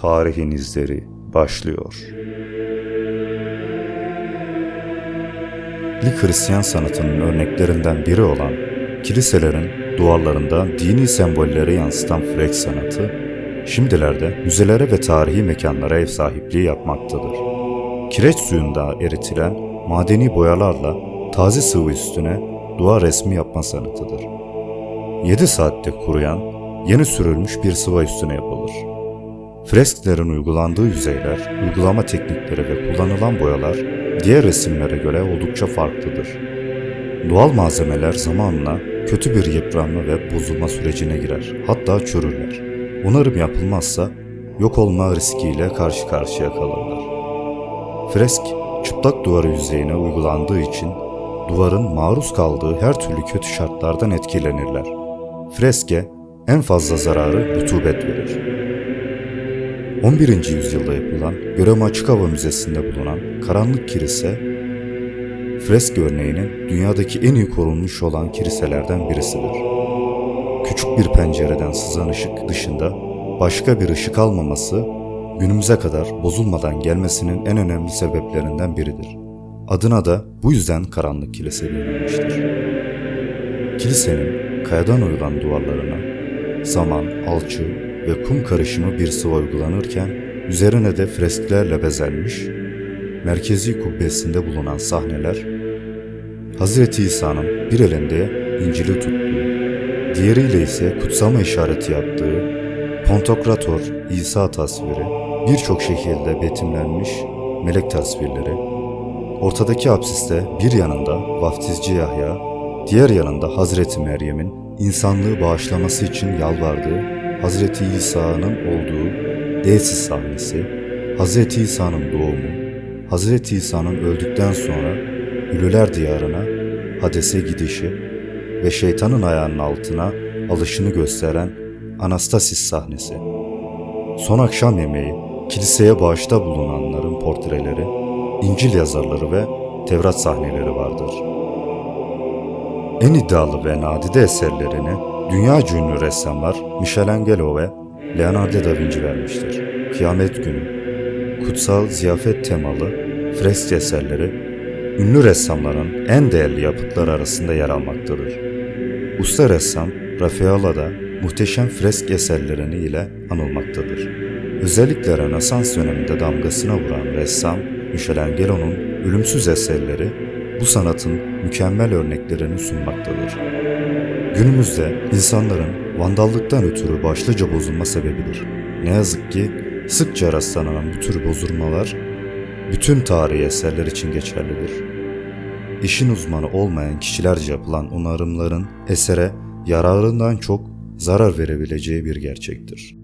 Tarihin izleri başlıyor. Lig Hristiyan sanatının örneklerinden biri olan kiliselerin duvarlarında dini sembolleri yansıtan frek sanatı, şimdilerde müzelere ve tarihi mekanlara ev sahipliği yapmaktadır. Kireç suyunda eritilen madeni boyalarla taze sıvı üstüne duvar resmi yapma sanatıdır. 7 saatte kuruyan, yeni sürülmüş bir sıva üstüne yapılır. Fresklerin uygulandığı yüzeyler, uygulama teknikleri ve kullanılan boyalar diğer resimlere göre oldukça farklıdır. Doğal malzemeler zamanla kötü bir yıpranma ve bozulma sürecine girer, hatta çürürler. Onarım yapılmazsa yok olma riskiyle karşı karşıya kalırlar. Fresk, çıplak duvarı yüzeyine uygulandığı için duvarın maruz kaldığı her türlü kötü şartlardan etkilenirler. Freske en fazla zararı rutubet verir. 11. yüzyılda yapılan Göreme Açık Hava Müzesi'nde bulunan Karanlık Kilise, fresk örneğinin dünyadaki en iyi korunmuş olan kiliselerden birisidir. Küçük bir pencereden sızan ışık dışında başka bir ışık almaması günümüze kadar bozulmadan gelmesinin en önemli sebeplerinden biridir. Adına da bu yüzden Karanlık Kilise denilmiştir. Kilisenin kayadan oyulan duvarlarına saman, alçı ve kum karışımı bir sıva uygulanırken üzerine de fresklerle bezenmiş merkezi kubbesinde bulunan sahneler Hazreti İsa'nın bir elinde İncil'i tuttuğu, diğeriyle ise kutsama işareti yaptığı Pontokrator İsa tasviri, birçok şekilde betimlenmiş melek tasvirleri, ortadaki apsiste bir yanında vaftizci Yahya, diğer yanında Hazreti Meryem'in insanlığı bağışlaması için yalvardığı Hazreti İsa'nın olduğu Desis sahnesi, Hazreti İsa'nın doğumu, Hazreti İsa'nın öldükten sonra Ülüler diyarına Hades'e gidişi ve şeytanın ayağının altına alışını gösteren Anastasis sahnesi. Son akşam yemeği, kiliseye bağışta bulunanların portreleri, İncil yazarları ve Tevrat sahneleri vardır. En iddialı ve nadide eserlerini dünya ünlü ressamlar Michelangelo ve Leonardo da Vinci vermiştir. Kıyamet günü, kutsal ziyafet temalı fresk eserleri ünlü ressamların en değerli yapıtları arasında yer almaktadır. Usta ressam Raffaello da muhteşem fresk eserlerini ile anılmaktadır. Özellikle Rönesans döneminde damgasına vuran ressam Michelangelo'nun ölümsüz eserleri bu sanatın mükemmel örneklerini sunmaktadır. Günümüzde insanların vandallıktan ötürü başlıca bozulma sebebidir. Ne yazık ki sıkça rastlanan bu tür bozulmalar bütün tarihi eserler için geçerlidir. İşin uzmanı olmayan kişilerce yapılan onarımların esere yararından çok zarar verebileceği bir gerçektir.